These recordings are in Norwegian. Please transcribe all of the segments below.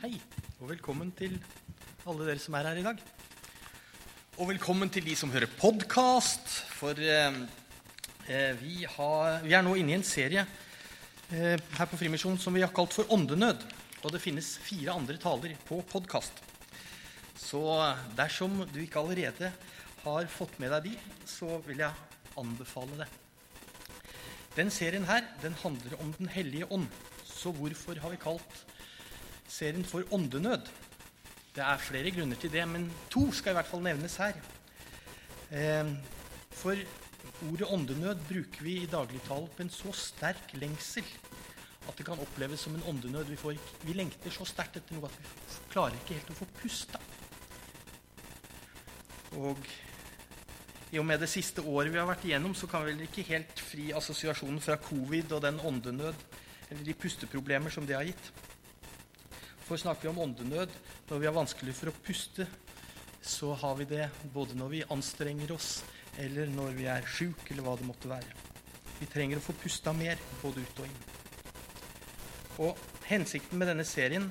Hei, og velkommen til alle dere som er her i dag. Og velkommen til de som hører podkast. For eh, eh, vi, har, vi, er nå inne i en serie eh, her på Frimisjon som vi har kalt for Åndenød. Og det finnes fire andre taler på podkast. Så dersom du ikke allerede har fått med deg de, så vil jeg anbefale det. Den serien her den handler om Den hellige ånd. Så hvorfor har vi kalt serien for åndenød. Det er flere grunner til det, men to skal i hvert fall nevnes her. Eh, for ordet åndenød bruker vi i dagligtale på en så sterk lengsel at det kan oppleves som en åndenød. Vi, får, vi lengter så sterkt etter noe at vi klarer ikke helt å få pusta. Og i og med det siste året vi har vært igjennom, så kan vi vel ikke helt fri assosiasjonen fra covid og den åndenød eller de pusteproblemer som det har gitt. For snakker vi om åndenød når vi har vanskelig for å puste, så har vi det både når vi anstrenger oss, eller når vi er sjuke, eller hva det måtte være. Vi trenger å få pusta mer, både ut og inn. Og Hensikten med denne serien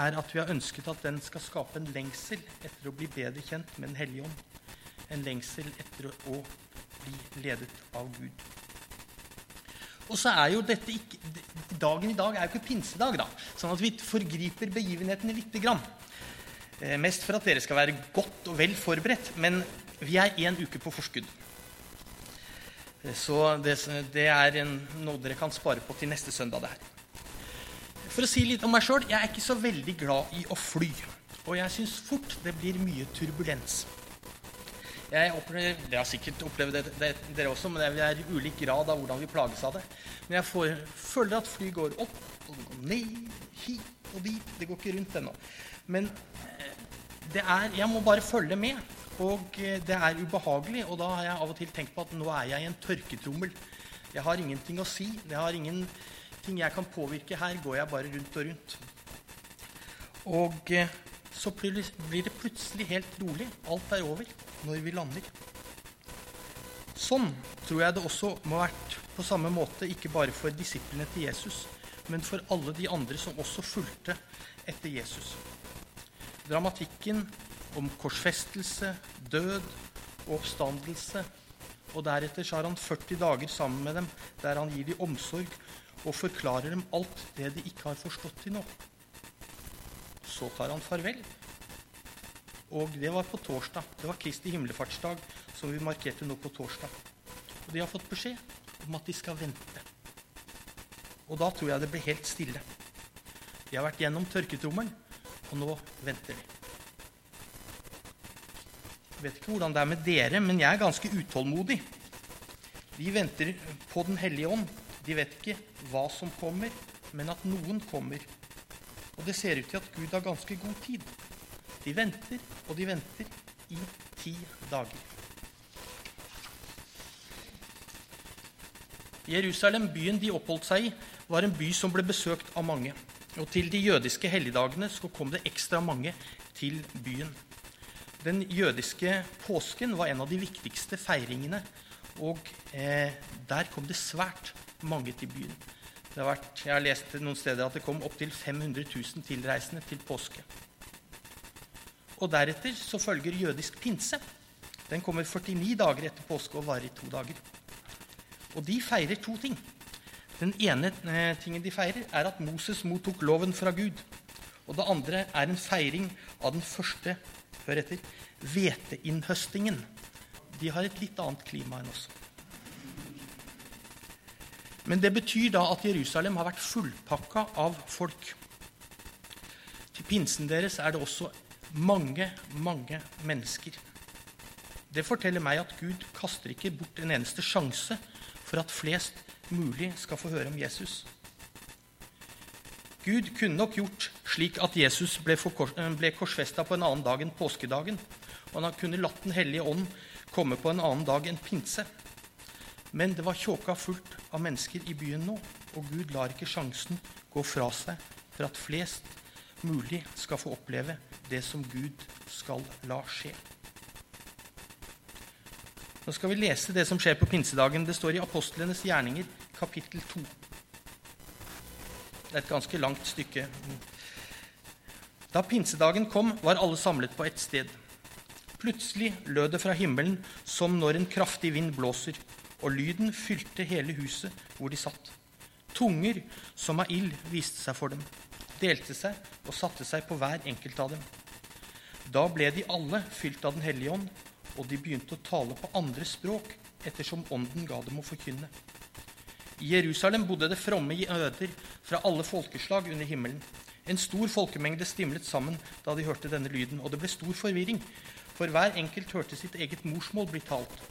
er at vi har ønsket at den skal skape en lengsel etter å bli bedre kjent med Den hellige ånd. En lengsel etter å bli ledet av Gud. Og så er jo dette ikke, Dagen i dag er jo ikke pinsedag, da. Sånn at vi forgriper begivenhetene lite grann. Eh, mest for at dere skal være godt og vel forberedt. Men vi er én uke på forskudd. Eh, så det, det, er en, noe dere kan spare på til neste søndag. det her. For å si litt om meg sjøl jeg er ikke så veldig glad i å fly. Og jeg syns fort det blir mye turbulens. Jeg opplever, det har sikkert opplevd det, det, dere også, men det er ulik grad av hvordan vi plages av det. Men jeg får, føler at fly går opp, og det går ned, hit og dit. Det går ikke rundt ennå. Men eh, det er, jeg må bare følge med. Og eh, det er ubehagelig. Og da har jeg av og til tenkt på at nå er jeg i en tørketrommel. Jeg har ingenting å si. Jeg har ingenting jeg kan påvirke. Her går jeg bare rundt og rundt. Og eh, så blir det plutselig helt rolig. Alt er over når vi lander. Sånn tror jeg det også må ha vært på samme måte, ikke bare for disiplene til Jesus, men for alle de andre som også fulgte etter Jesus. Dramatikken om korsfestelse, død og oppstandelse. Og deretter så har han 40 dager sammen med dem, der han gir dem omsorg og forklarer dem alt det de ikke har forstått til nå. Så tar han farvel. Og det var på torsdag. Det var Kristi himmelfartsdag, som vi markerte nå på torsdag. Og de har fått beskjed om at de skal vente. Og da tror jeg det blir helt stille. De har vært gjennom tørketrommelen, og nå venter de. Jeg vet ikke hvordan det er med dere, men jeg er ganske utålmodig. De venter på Den hellige ånd. De vet ikke hva som kommer, men at noen kommer. Og det ser ut til at Gud har ganske god tid. De venter og de venter i ti dager. Jerusalem, byen de oppholdt seg i, var en by som ble besøkt av mange. Og til de jødiske helligdagene så kom det ekstra mange til byen. Den jødiske påsken var en av de viktigste feiringene, og eh, der kom det svært mange til byen. Vært, jeg har lest noen steder at det kom opptil 500 000 tilreisende til påske. Og Deretter så følger jødisk pinse. Den kommer 49 dager etter påske og varer i to dager. Og de feirer to ting. Den ene eh, tingen de feirer, er at Moses mottok loven fra Gud. Og det andre er en feiring av den første hør etter, hveteinnhøstingen. De har et litt annet klima enn oss. Men det betyr da at Jerusalem har vært fullpakka av folk. Til pinsen deres er det også mange, mange mennesker. Det forteller meg at Gud kaster ikke bort en eneste sjanse for at flest mulig skal få høre om Jesus. Gud kunne nok gjort slik at Jesus ble, ble korsfesta på en annen dag enn påskedagen. Og han kunne latt Den hellige ånd komme på en annen dag enn pinse. Men det var tjåka fullt av mennesker i byen nå, og Gud lar ikke sjansen gå fra seg for at flest mulig skal få oppleve det som Gud skal la skje. Nå skal vi lese det som skjer på pinsedagen. Det står i Apostlenes gjerninger, kapittel 2. Det er et ganske langt stykke. Da pinsedagen kom, var alle samlet på ett sted. Plutselig lød det fra himmelen som når en kraftig vind blåser, og lyden fylte hele huset hvor de satt. Tunger som av ild viste seg for dem, delte seg og satte seg på hver enkelt av dem. Da ble de alle fylt av Den hellige ånd, og de begynte å tale på andre språk ettersom Ånden ga dem å forkynne. I Jerusalem bodde det fromme jøder fra alle folkeslag under himmelen. En stor folkemengde stimlet sammen da de hørte denne lyden, og det ble stor forvirring, for hver enkelt hørte sitt eget morsmål bli talt.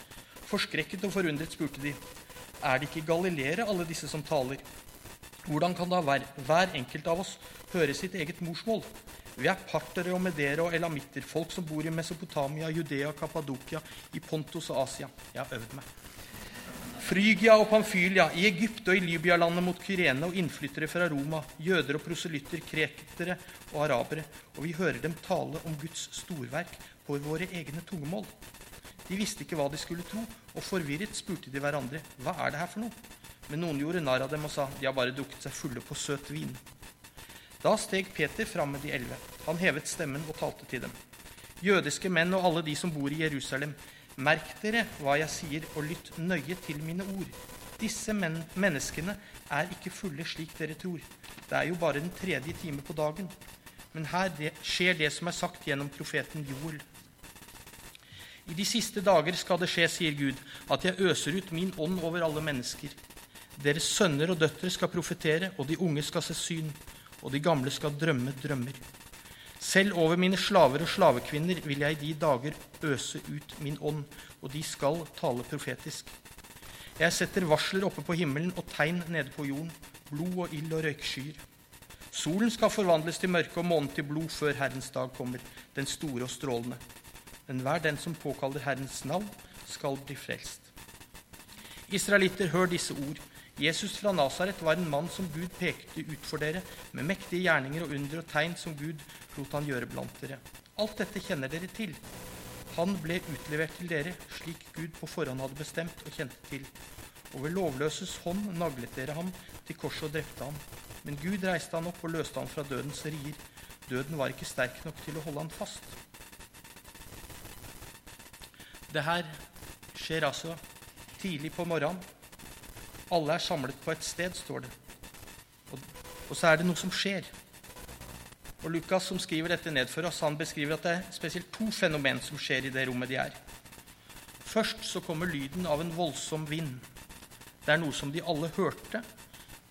Forskrekket og forundret spurte de, er det ikke galileere, alle disse som taler? Hvordan kan da hver, hver enkelt av oss høre sitt eget morsmål? Vi er partere og medere og elamitter, folk som bor i Mesopotamia, Judea, Kappadokia, i Pontus og Asia. Jeg har øvd meg. Frygia og Pamfylia, i Egypt og i Libya-landet mot Kyrene og innflyttere fra Roma, jøder og proselytter, kretere og arabere, og vi hører dem tale om Guds storverk på våre egne tungemål. De visste ikke hva de skulle tro, og forvirret spurte de hverandre hva er det her for noe. Men noen gjorde narr av dem og sa de har bare drukket seg fulle på søt vin. Da steg Peter fram med de elleve. Han hevet stemmen og talte til dem. Jødiske menn og alle de som bor i Jerusalem, Merk dere hva jeg sier, og lytt nøye til mine ord. Disse men menneskene er ikke fulle slik dere tror. Det er jo bare den tredje time på dagen. Men her det, skjer det som er sagt gjennom profeten Joel. I de siste dager skal det skje, sier Gud, at jeg øser ut min ånd over alle mennesker. Deres sønner og døtre skal profetere, og de unge skal se syn, og de gamle skal drømme drømmer. Selv over mine slaver og slavekvinner vil jeg i de dager øse ut min ånd, og de skal tale profetisk. Jeg setter varsler oppe på himmelen og tegn nede på jorden, blod og ild og røykskyer. Solen skal forvandles til mørke og månen til blod før Herrens dag kommer, den store og strålende. Men hver den som påkaller Herrens navn, skal bli frelst. Israelitter, hør disse ord. Jesus fra Nasaret var en mann som Gud pekte ut for dere, med mektige gjerninger og under og tegn som Gud lot han gjøre blant dere. Alt dette kjenner dere til. Han ble utlevert til dere slik Gud på forhånd hadde bestemt og kjente til. Og ved lovløses hånd naglet dere ham til korset og drepte ham. Men Gud reiste han opp og løste ham fra dødens rier. Døden var ikke sterk nok til å holde han fast. Det her skjer altså tidlig på morgenen. Alle er samlet på et sted, står det. Og, og, så er det noe som skjer. Og Lukas, som skriver dette ned for oss, han beskriver at det er spesielt to fenomen som skjer i det rommet de er. Først så kommer lyden av en voldsom vind. Det er noe som de alle hørte,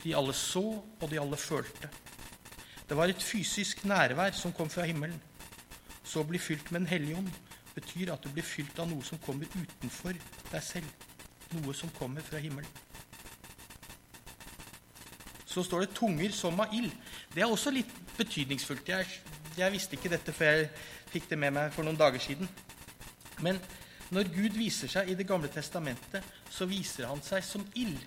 de alle så, og de alle følte. Det var et fysisk nærvær som kom fra himmelen. Så å bli fylt med Den hellige ånd betyr at du blir fylt av noe som kommer utenfor deg selv. Noe som kommer fra himmelen så står det 'tunger som av ild'. Det er også litt betydningsfullt. Jeg, jeg, visste ikke dette før jeg fikk det med meg for noen dager siden. Men når Gud viser seg i Det gamle testamentet, så viser han seg som ild.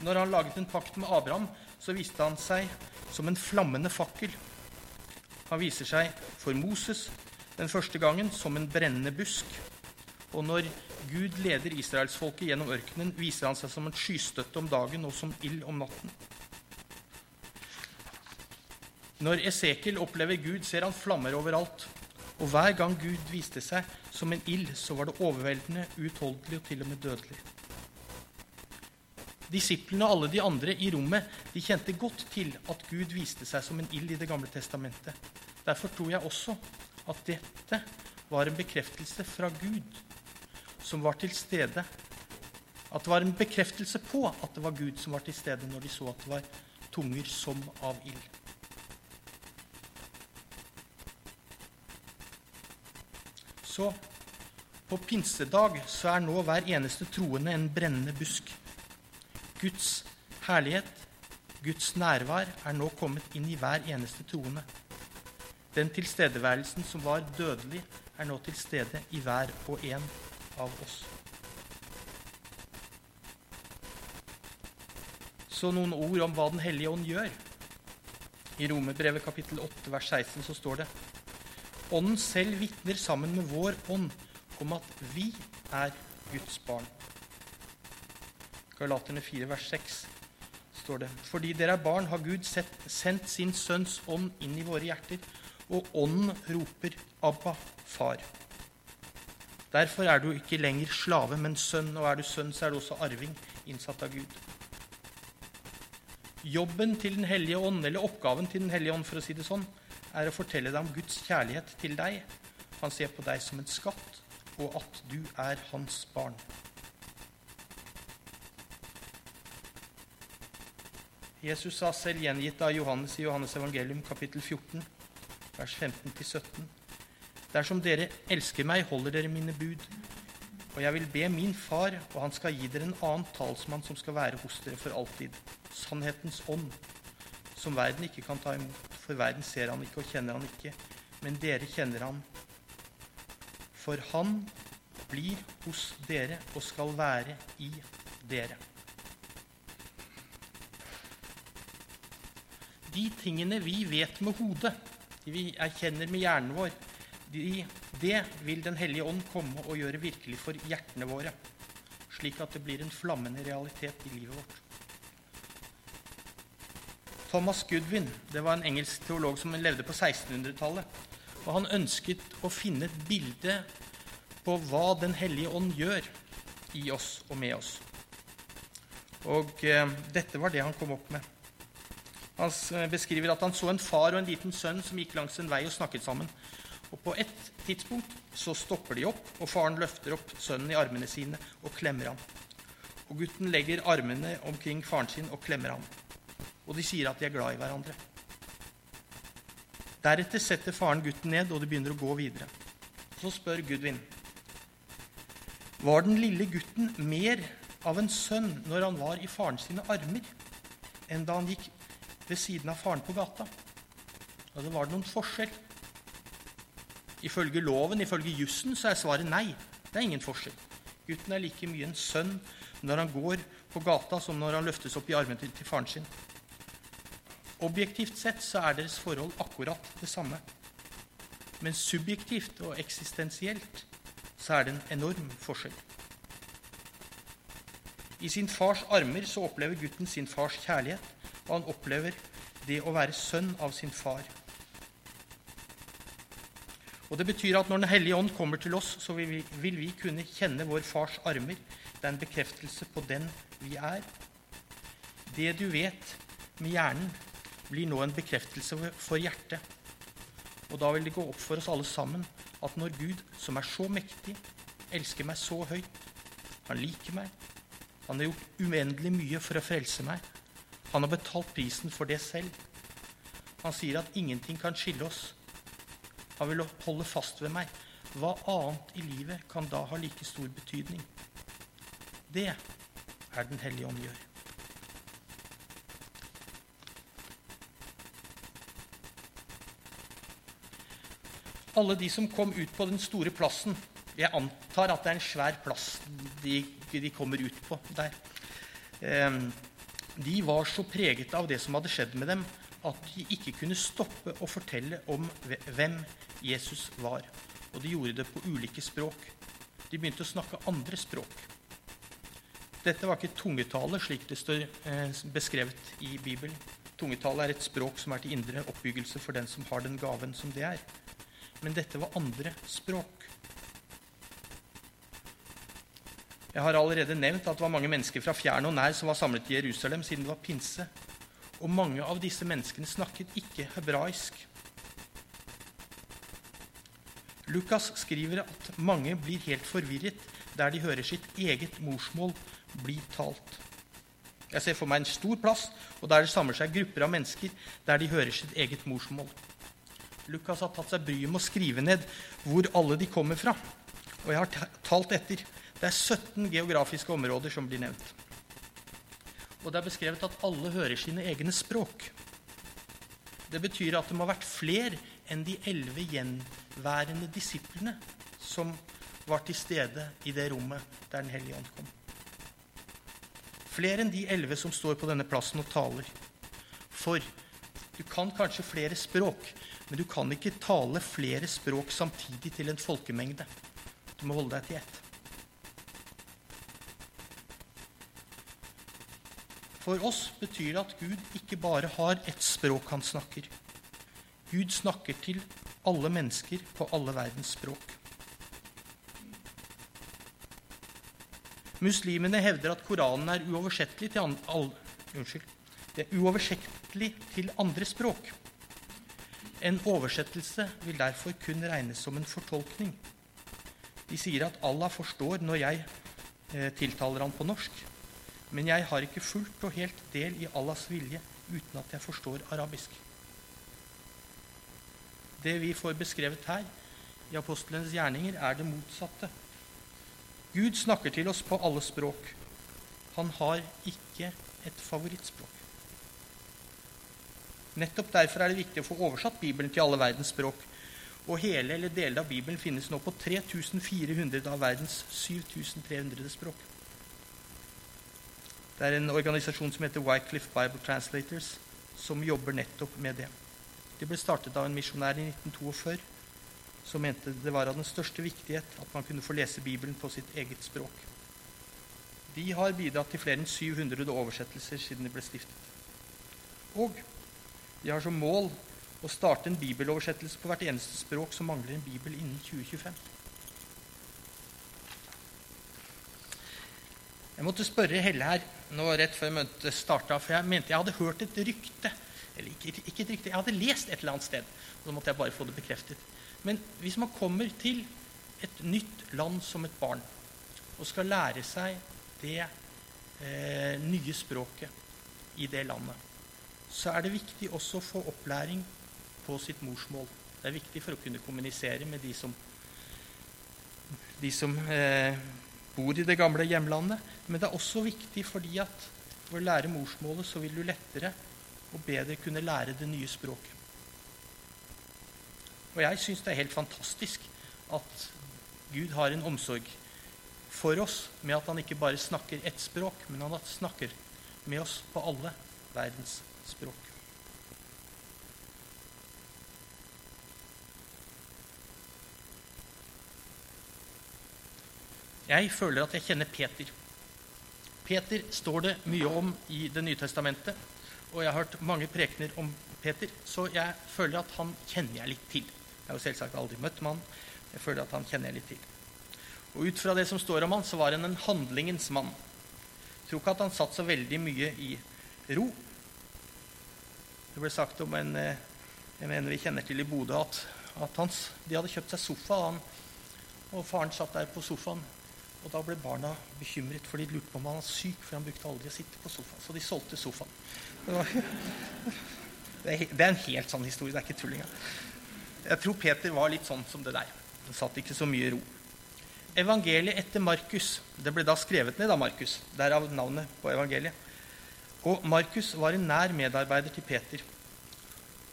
Når han laget en pakt med Abraham, så viste han seg som en flammende fakkel. Han viser seg for Moses den første gangen som en brennende busk. Og når Gud leder israelsfolket gjennom ørkenen, viser han seg som en skystøtte om dagen og som ild om natten. Når Esekiel opplever Gud, ser han flammer overalt. Og hver gang Gud viste seg som en ild, så var det overveldende, uutholdelig og til og med dødelig. Disiplene og alle de andre i rommet de kjente godt til at Gud viste seg som en ild i Det gamle testamentet. Derfor tror jeg også at dette var en bekreftelse fra Gud som var til stede. At det var en bekreftelse på at det var Gud som var til stede når de så at det var tunger som av ild. Så på pinsedag så er nå hver eneste troende en brennende busk. Guds herlighet, Guds nærvær, er nå kommet inn i hver eneste troende. Den tilstedeværelsen som var dødelig, er nå til stede i hver og en av oss. Så noen ord om hva Den hellige ånd gjør. I Romerbrevet kapittel 8 vers 16 så står det Ånden selv vitner sammen med vår ånd om at vi er Guds barn. Galaterne 4 vers 6 står det. Fordi dere er barn, har Gud sett, sendt sin Sønns ånd inn i våre hjerter, og ånden roper 'Abba, far'. Derfor er du ikke lenger slave, men sønn, og er du sønn, så er du også arving, innsatt av Gud. Jobben til Den hellige ånd, eller oppgaven til Den hellige ånd, for å si det sånn, er å fortelle deg om Guds kjærlighet til deg. Han ser på deg som en skatt, og at du er hans barn. Jesus sa selv gjengitt av Johannes i Johannes evangelium kapittel 14, vers 15-17. Dersom dere elsker meg, holder dere mine bud. Og jeg vil be min far, og han skal gi dere en annen talsmann som skal være hos dere for alltid. Sannhetens ånd, som verden ikke kan ta imot, for verden ser han ikke og kjenner han ikke. Men dere kjenner han. For han blir hos dere og skal være i dere. de tingene vi vet med hodet, de vi erkjenner med hjernen vår, de, det vil Den hellige ånd komme og gjøre virkelig for hjertene våre, slik at det blir en flammende realitet i livet vårt. Thomas Goodwin det var en engelsk teolog som levde på 1600-tallet. og Han ønsket å finne et bilde på hva Den hellige ånd gjør i oss og med oss. Og eh, dette var det han kom opp med. Han beskriver at han så en far og en liten sønn som gikk langs en vei og snakket sammen. Og På et tidspunkt så stopper de opp, og faren løfter opp sønnen i armene sine og klemmer ham. Og Gutten legger armene omkring faren sin og klemmer ham. Og de sier at de er glad i hverandre. Deretter setter faren gutten ned, og de begynner å gå videre. Så spør Gudvin var den lille gutten mer av en sønn når han var i faren sine armer, enn da han gikk ved siden av faren på gata. Og det var noen forskjell. Ifølge loven, ifølge jussen, så er svaret nei. Det er ingen forskjell. Gutten er like mye en sønn når han går på gata, som når han løftes opp i armen til, til faren sin. Objektivt sett så er deres forhold akkurat det samme. Men subjektivt og eksistensielt så er det en enorm forskjell. I sin fars armer så opplever gutten sin fars kjærlighet og han opplever det å være sønn av sin far. Og Det betyr at når Den hellige ånd kommer til oss, så vil vi, vil vi kunne kjenne vår fars armer. Det er en bekreftelse på den vi er. Det du vet med hjernen, blir nå en bekreftelse for hjertet. Og da vil det gå opp for oss alle sammen at når Gud, som er så mektig, elsker meg så høyt, han liker meg, han har gjort uendelig mye for å frelse meg, han har betalt prisen for det selv. Han sier at ingenting kan skille oss. Han vil holde fast ved meg. Hva annet i livet kan da ha like stor betydning? Det er Den hellige ånd gjør. Alle de som kom ut på den store plassen Jeg antar at det er en svær plass de, de kommer ut på der. Um, de var så preget av det som hadde skjedd med dem, at de ikke kunne stoppe å fortelle om hvem Jesus var. Og de gjorde det på ulike språk. De begynte å snakke andre språk. Dette var ikke tungetale, slik det står eh, beskrevet i Bibelen. Tungetale er et språk som er til indre oppbyggelse for den som har den gaven som det er. Men dette var andre språk. Jeg har allerede nevnt at det var mange mennesker fra fjern og nær som var samlet i Jerusalem siden det var pinse. Og mange av disse menneskene snakket ikke hebraisk. Lukas skriver at mange blir helt forvirret der de hører sitt eget morsmål bli talt. Jeg ser for meg en stor plass, og der det samler seg grupper av mennesker der de hører sitt eget morsmål. Lukas har tatt seg bryet med å skrive ned hvor alle de kommer fra. Og jeg har talt etter. Det er 17 geografiske områder som blir nevnt. Og det er beskrevet at alle hører sine egne språk. Det betyr at det må ha vært flere enn de elleve gjenværende disiplene som var til stede i det rommet der Den hellige ånd kom. Flere enn de elleve som står på denne plassen og taler. For du kan kanskje flere språk, men du kan ikke tale flere språk samtidig til en folkemengde. Du må holde deg til ett. For oss betyr det at Gud ikke bare har ett språk han snakker. Gud snakker til alle mennesker på alle verdens språk. Muslimene hevder at Koranen er uoversettelig til, an, all, unnskyld, er uoversettelig til andre språk. En oversettelse vil derfor kun regnes som en fortolkning. De sier at Allah forstår når jeg eh, tiltaler han på norsk, men jeg har ikke fullt og helt del i Allahs vilje uten at jeg forstår arabisk. Det vi får beskrevet her i apostelens gjerninger, er det motsatte. Gud snakker til oss på alle språk. Han har ikke et favorittspråk. Nettopp derfor er det viktig å få oversatt Bibelen til alle verdens språk. Og hele eller deler av Bibelen finnes nå på 3400 av verdens 7300 språk. Det er en organisasjon som heter Wycliffe Bible Translators, som jobber nettopp med det. Det ble startet av en misjonær i 1942 som mente det var av den største viktighet at man kunne få lese Bibelen på sitt eget språk. De har bidratt til flere enn 700 oversettelser siden de ble stiftet. Og de har som mål å starte en bibeloversettelse på hvert eneste språk som mangler en bibel innen 2025. Jeg måtte spørre Helle her nå rett før møtet starta, for jeg mente jeg hadde hørt et rykte. Eller ikke, ikke et jeg hadde lest et eller annet sted. Og så måtte jeg bare få det bekreftet. Men hvis man kommer til et nytt land som et barn og skal lære seg det eh, nye språket i det landet, så er det viktig også å få opplæring på sitt morsmål. Det er viktig for å kunne kommunisere med de som, de som eh, bor i det gamle hjemlandet. Men det er også viktig fordi at ved å lære morsmålet så vil du lettere og bedre kunne lære det nye språket. Og jeg syns det er helt fantastisk at Gud har en omsorg for oss med at han ikke bare snakker ett språk, men han snakker med oss på alle verdens språk. Jeg føler at jeg kjenner Peter. Peter står det mye om i Det nye testamentet, og jeg har hørt mange prekener om Peter, så jeg føler at han kjenner jeg litt til. Jeg har jo selvsagt aldri møtt mannen. Jeg føler at han kjenner jeg litt til. Og Ut fra det som står om han, så var han en handlingens mann. Jeg tror ikke at han satt så veldig mye i ro. Det ble sagt om en eh, jeg mener vi kjenner til i Bodø, at, at hans, de hadde kjøpt seg sofa, han, og faren satt der på sofaen. Og Da ble barna bekymret, for de lurte på om han var syk, for han brukte aldri å sitte på sofaen. Så de solgte sofaen. Det, er, en helt sånn historie. Det er ikke tull engang. Jeg tror Peter var litt sånn som det der. Han satt ikke så mye ro. Evangeliet etter Markus Det ble da skrevet ned av Markus. Derav navnet på evangeliet. Og Markus var en nær medarbeider til Peter.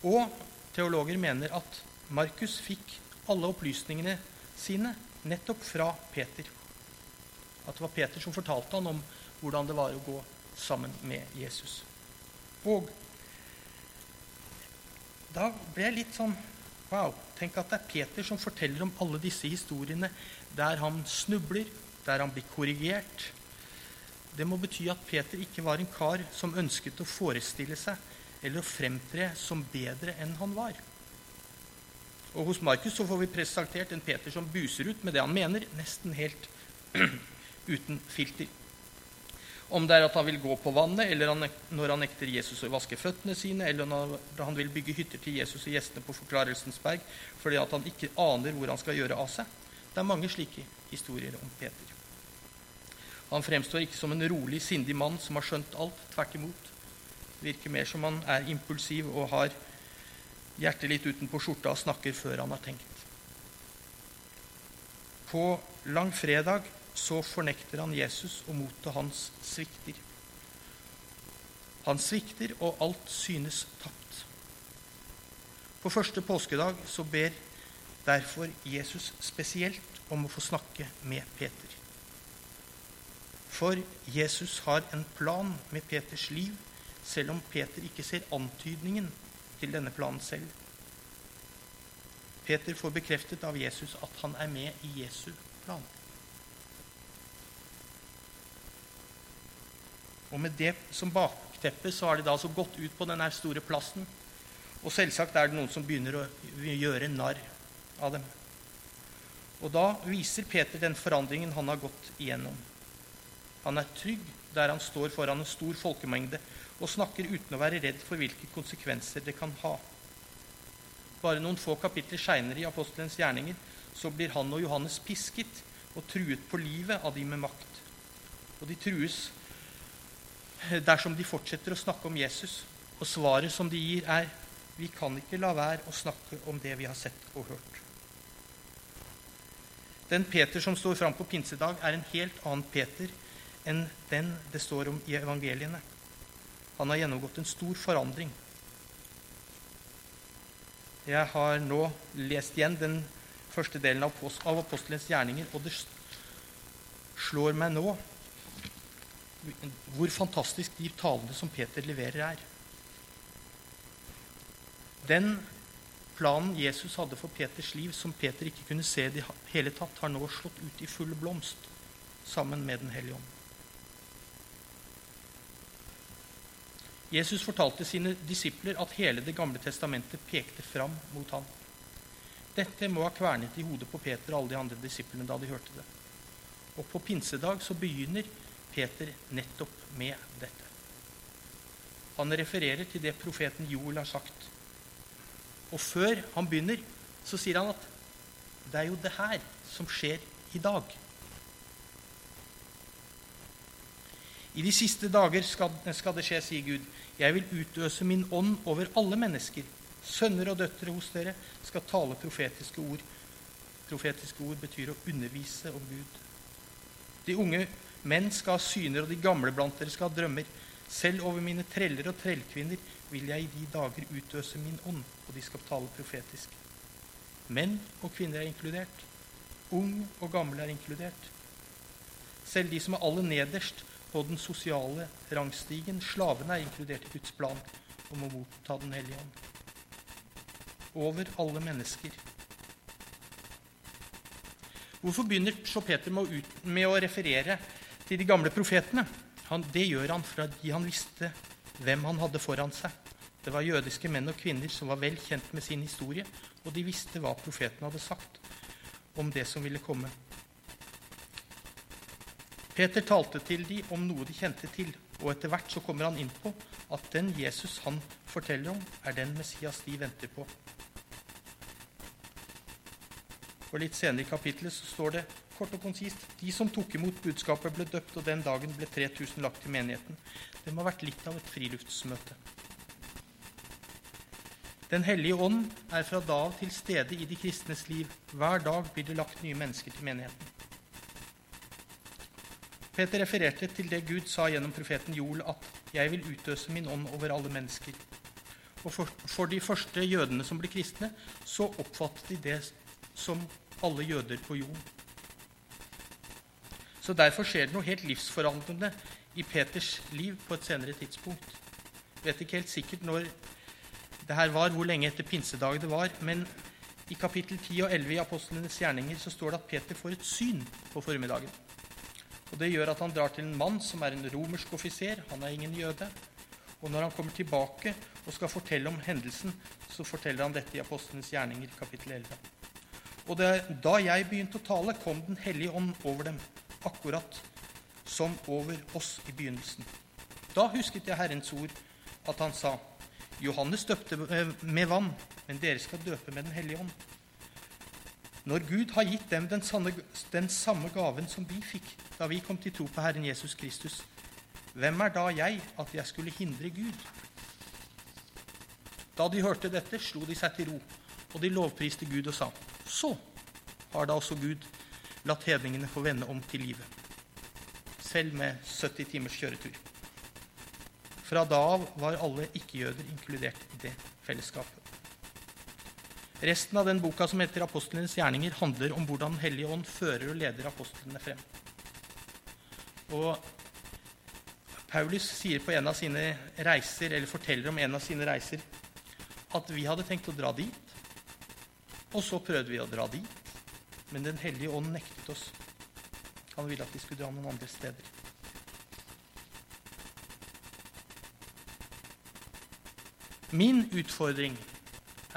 Og teologer mener at Markus fikk alle opplysningene sine nettopp fra Peter. At det var Peter som fortalte han om hvordan det var å gå sammen med Jesus. Og da ble jeg litt sånn Wow, Tenk at det er Peter som forteller om alle disse historiene der han snubler, der han blir korrigert. Det må bety at Peter ikke var en kar som ønsket å forestille seg eller å fremtre som bedre enn han var. Og Hos Markus så får vi presentert en Peter som buser ut med det han mener, nesten helt uten filter. Om det er at han vil gå på vannet, eller når han nekter Jesus å vaske føttene sine, eller når han vil bygge hytter til Jesus og gjestene på Forklarelsens berg fordi han ikke aner hvor han skal gjøre av seg. Det er mange slike historier om Peter. Han fremstår ikke som en rolig, sindig mann som har skjønt alt. Tvert imot. Virker mer som han er impulsiv og har hjertet litt utenpå skjorta og snakker før han har tenkt. På langfredag så fornekter han Jesus, og motet hans svikter. Han svikter, og alt synes tapt. På første påskedag så ber derfor Jesus spesielt om å få snakke med Peter. For Jesus har en plan med Peters liv, selv om Peter ikke ser antydningen til denne planen selv. Peter får bekreftet av Jesus at han er med i Jesu plan. Og med det som bakteppe så har de da altså gått ut på denne store plassen. Og selvsagt er det noen som begynner å gjøre narr av dem. Og da viser Peter den forandringen han har gått igjennom. Han er trygg der han står foran en stor folkemengde og snakker uten å være redd for hvilke konsekvenser det kan ha. Bare noen få kapitler seinere i apostelens gjerninger så blir han og Johannes pisket og truet på livet av de med makt. Og de trues dersom de fortsetter å snakke om Jesus. Og svaret som de gir, er vi kan ikke la være å snakke om det vi har sett og hørt. Den Peter som står fram på pinsedag, er en helt annen Peter enn den det står om i evangeliene. Han har gjennomgått en stor forandring. Jeg har nå lest igjen den første delen av apostelens gjerninger, og det slår meg nå hvor fantastisk de talene som Peter leverer, er. Den planen Jesus hadde for Peters liv, som Peter ikke kunne se i det hele tatt, har nå slått ut i full blomst sammen med Den hellige ånd. Jesus fortalte sine disipler at hele Det gamle testamentet pekte fram mot ham. Dette må ha kvernet i hodet på Peter og alle de andre disiplene da de hørte det. Og på pinsedag så begynner Peter nettopp med dette. Han refererer til det profeten Joel har sagt. Og før han begynner, så sier han at det er jo det her som skjer i dag. I de siste dager skal, skal det skje, sier Gud. Jeg vil utøse min ånd over alle mennesker. Sønner og døtre hos dere skal tale profetiske ord. Profetiske ord betyr å undervise om Gud. De unge menn skal ha syner, og de gamle blant dere skal ha drømmer. Selv over mine treller og trellkvinner vil jeg i de dager utøse min ånd, og de skal tale profetisk. Menn og kvinner er inkludert. Ung og gammel er inkludert. Selv de som er aller nederst på den sosiale rangstigen, slavene, er inkludert i Guds plan om å motta Den hellige ånd. Over alle mennesker. Hvorfor begynner så Peter med å, ut, med å referere til de gamle profetene? Han, det gjør han fordi han visste hvem han hadde foran seg. Det var jødiske menn og kvinner som var vel kjent med sin historie, og de visste hva profeten hadde sagt om det som ville komme. Peter talte til dem om noe de kjente til, og etter hvert så kommer han inn på at den Jesus han forteller om, er den Messias de venter på. Og Litt senere i kapittelet så står det kort og konsist de som tok imot budskapet, ble døpt, og den dagen ble 3000 lagt til menigheten. Det må ha vært litt av et friluftsmøte. Den hellige ånd er fra da av til stede i de kristnes liv. Hver dag blir det lagt nye mennesker til menigheten. Peter refererte til det Gud sa gjennom profeten Joel, at 'jeg vil utøse min ånd over alle mennesker'. Og for, for de første jødene som ble kristne, så oppfattet de det som alle jøder på jorden. Så derfor skjer det noe helt livsforandrende i Peters liv på et senere tidspunkt. Jeg vet ikke helt sikkert når det her var, hvor lenge etter pinsedag det var, men i kapittel 10 og 11 i Apostlenes gjerninger så står det at Peter får et syn på formiddagen. Og Det gjør at han drar til en mann som er en romersk offiser. Han er ingen jøde. Og når han kommer tilbake og skal fortelle om hendelsen, så forteller han dette i Apostlenes gjerninger, kapittel 11. Og det, da jeg begynte å tale, kom Den hellige ånd over dem, akkurat som over oss i begynnelsen. Da husket jeg Herrens ord, at han sa:" Johannes døpte med vann, men dere skal døpe med Den hellige ånd. Når Gud har gitt dem den, sanne, den, samme gaven som vi fikk da vi kom til tro på Herren Jesus Kristus, hvem er da jeg at jeg skulle hindre Gud? Da de hørte dette, slo de seg til ro, og de lovpriste Gud og sa:" Så har da også Gud latt hedningene få vende om til livet, selv med 70 timers kjøretur. Fra da av var alle ikke-jøder inkludert i det fellesskapet. Resten av den boka som heter 'Apostlenes gjerninger', handler om hvordan Den hellige ånd fører og leder apostlene frem. Og Paulus sier på en av sine reiser, eller forteller om en av sine reiser at vi hadde tenkt å dra dit, og så prøvde vi å dra dit, men Den hellige ånd nektet oss. Han ville at vi skulle dra noen andre steder. Min utfordring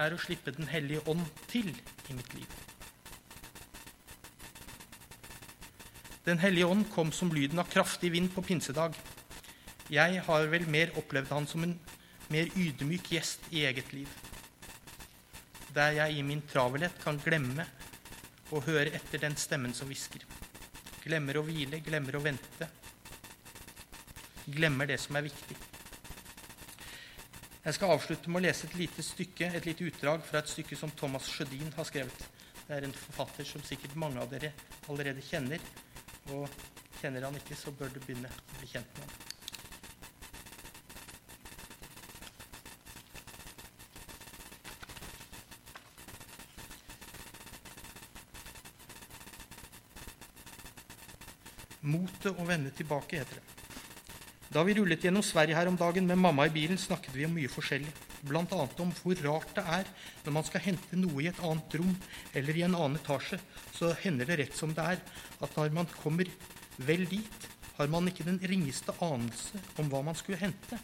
er å slippe Den hellige ånd til i mitt liv. Den hellige ånd kom som lyden av kraftig vind på pinsedag. Jeg har vel mer opplevd han som en mer ydmyk gjest i eget liv, der jeg i min travelhet kan glemme å hører etter den stemmen som hvisker. Glemmer å hvile, glemmer å vente. Glemmer det som er viktig. Jeg skal avslutte med å lese et lite stykke, et lite utdrag fra et stykke som Thomas Sjødin har skrevet. Det er en forfatter som sikkert mange av dere allerede kjenner. Og kjenner han ikke, så bør du begynne å bli kjent med ham. Motet å vende tilbake, heter det. Da vi rullet gjennom Sverige her om dagen med mamma i bilen, snakket vi om mye forskjellig. Bl.a. om hvor rart det er når man skal hente noe i et annet rom eller i en annen etasje, så hender det rett som det er at når man kommer vel dit, har man ikke den ringeste anelse om hva man skulle hente.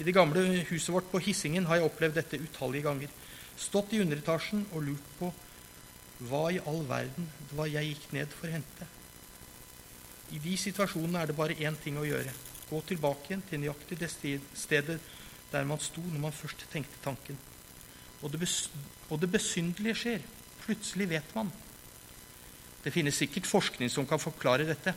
I det gamle huset vårt på Hissingen har jeg opplevd dette utallige ganger. Stått i underetasjen og lurt på hva i all verden det var jeg gikk ned for å hente. I de situasjonene er det bare én ting å gjøre. Gå tilbake igjen til nøyaktig det stedet der man sto når man først tenkte tanken. Og det, og det besynderlige skjer. Plutselig vet man. Det finnes sikkert forskning som kan forklare dette.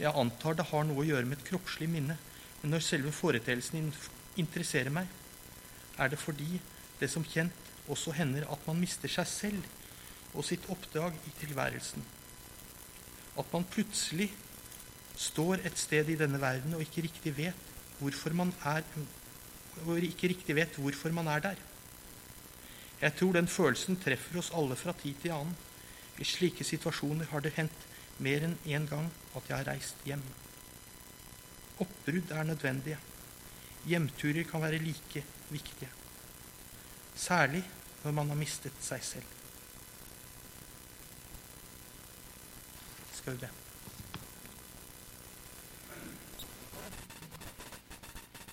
Jeg antar det har noe å gjøre med et kroppslig minne. Men når selve foreteelsen interesserer meg, er det fordi det som kjent også hender at man mister seg selv og sitt oppdrag i tilværelsen. At man plutselig står et sted i denne verden og ikke riktig vet hvorfor man er, hvorfor man er der. Jeg tror den følelsen treffer oss alle fra tid til annen. I slike situasjoner har det hendt mer enn én en gang at jeg har reist hjem. Oppbrudd er nødvendige. Hjemturer kan være like viktige. Særlig når man har mistet seg selv. Skal vi be.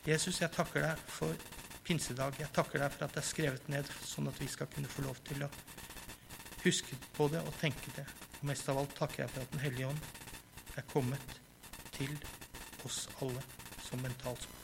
Jesus, jeg takker deg for pinsedag. Jeg takker deg for at det er skrevet ned, sånn at vi skal kunne få lov til å huske på det og tenke det. Og mest av alt takker jeg for at Den hellige ånd er kommet til oss alle som mentalspråk.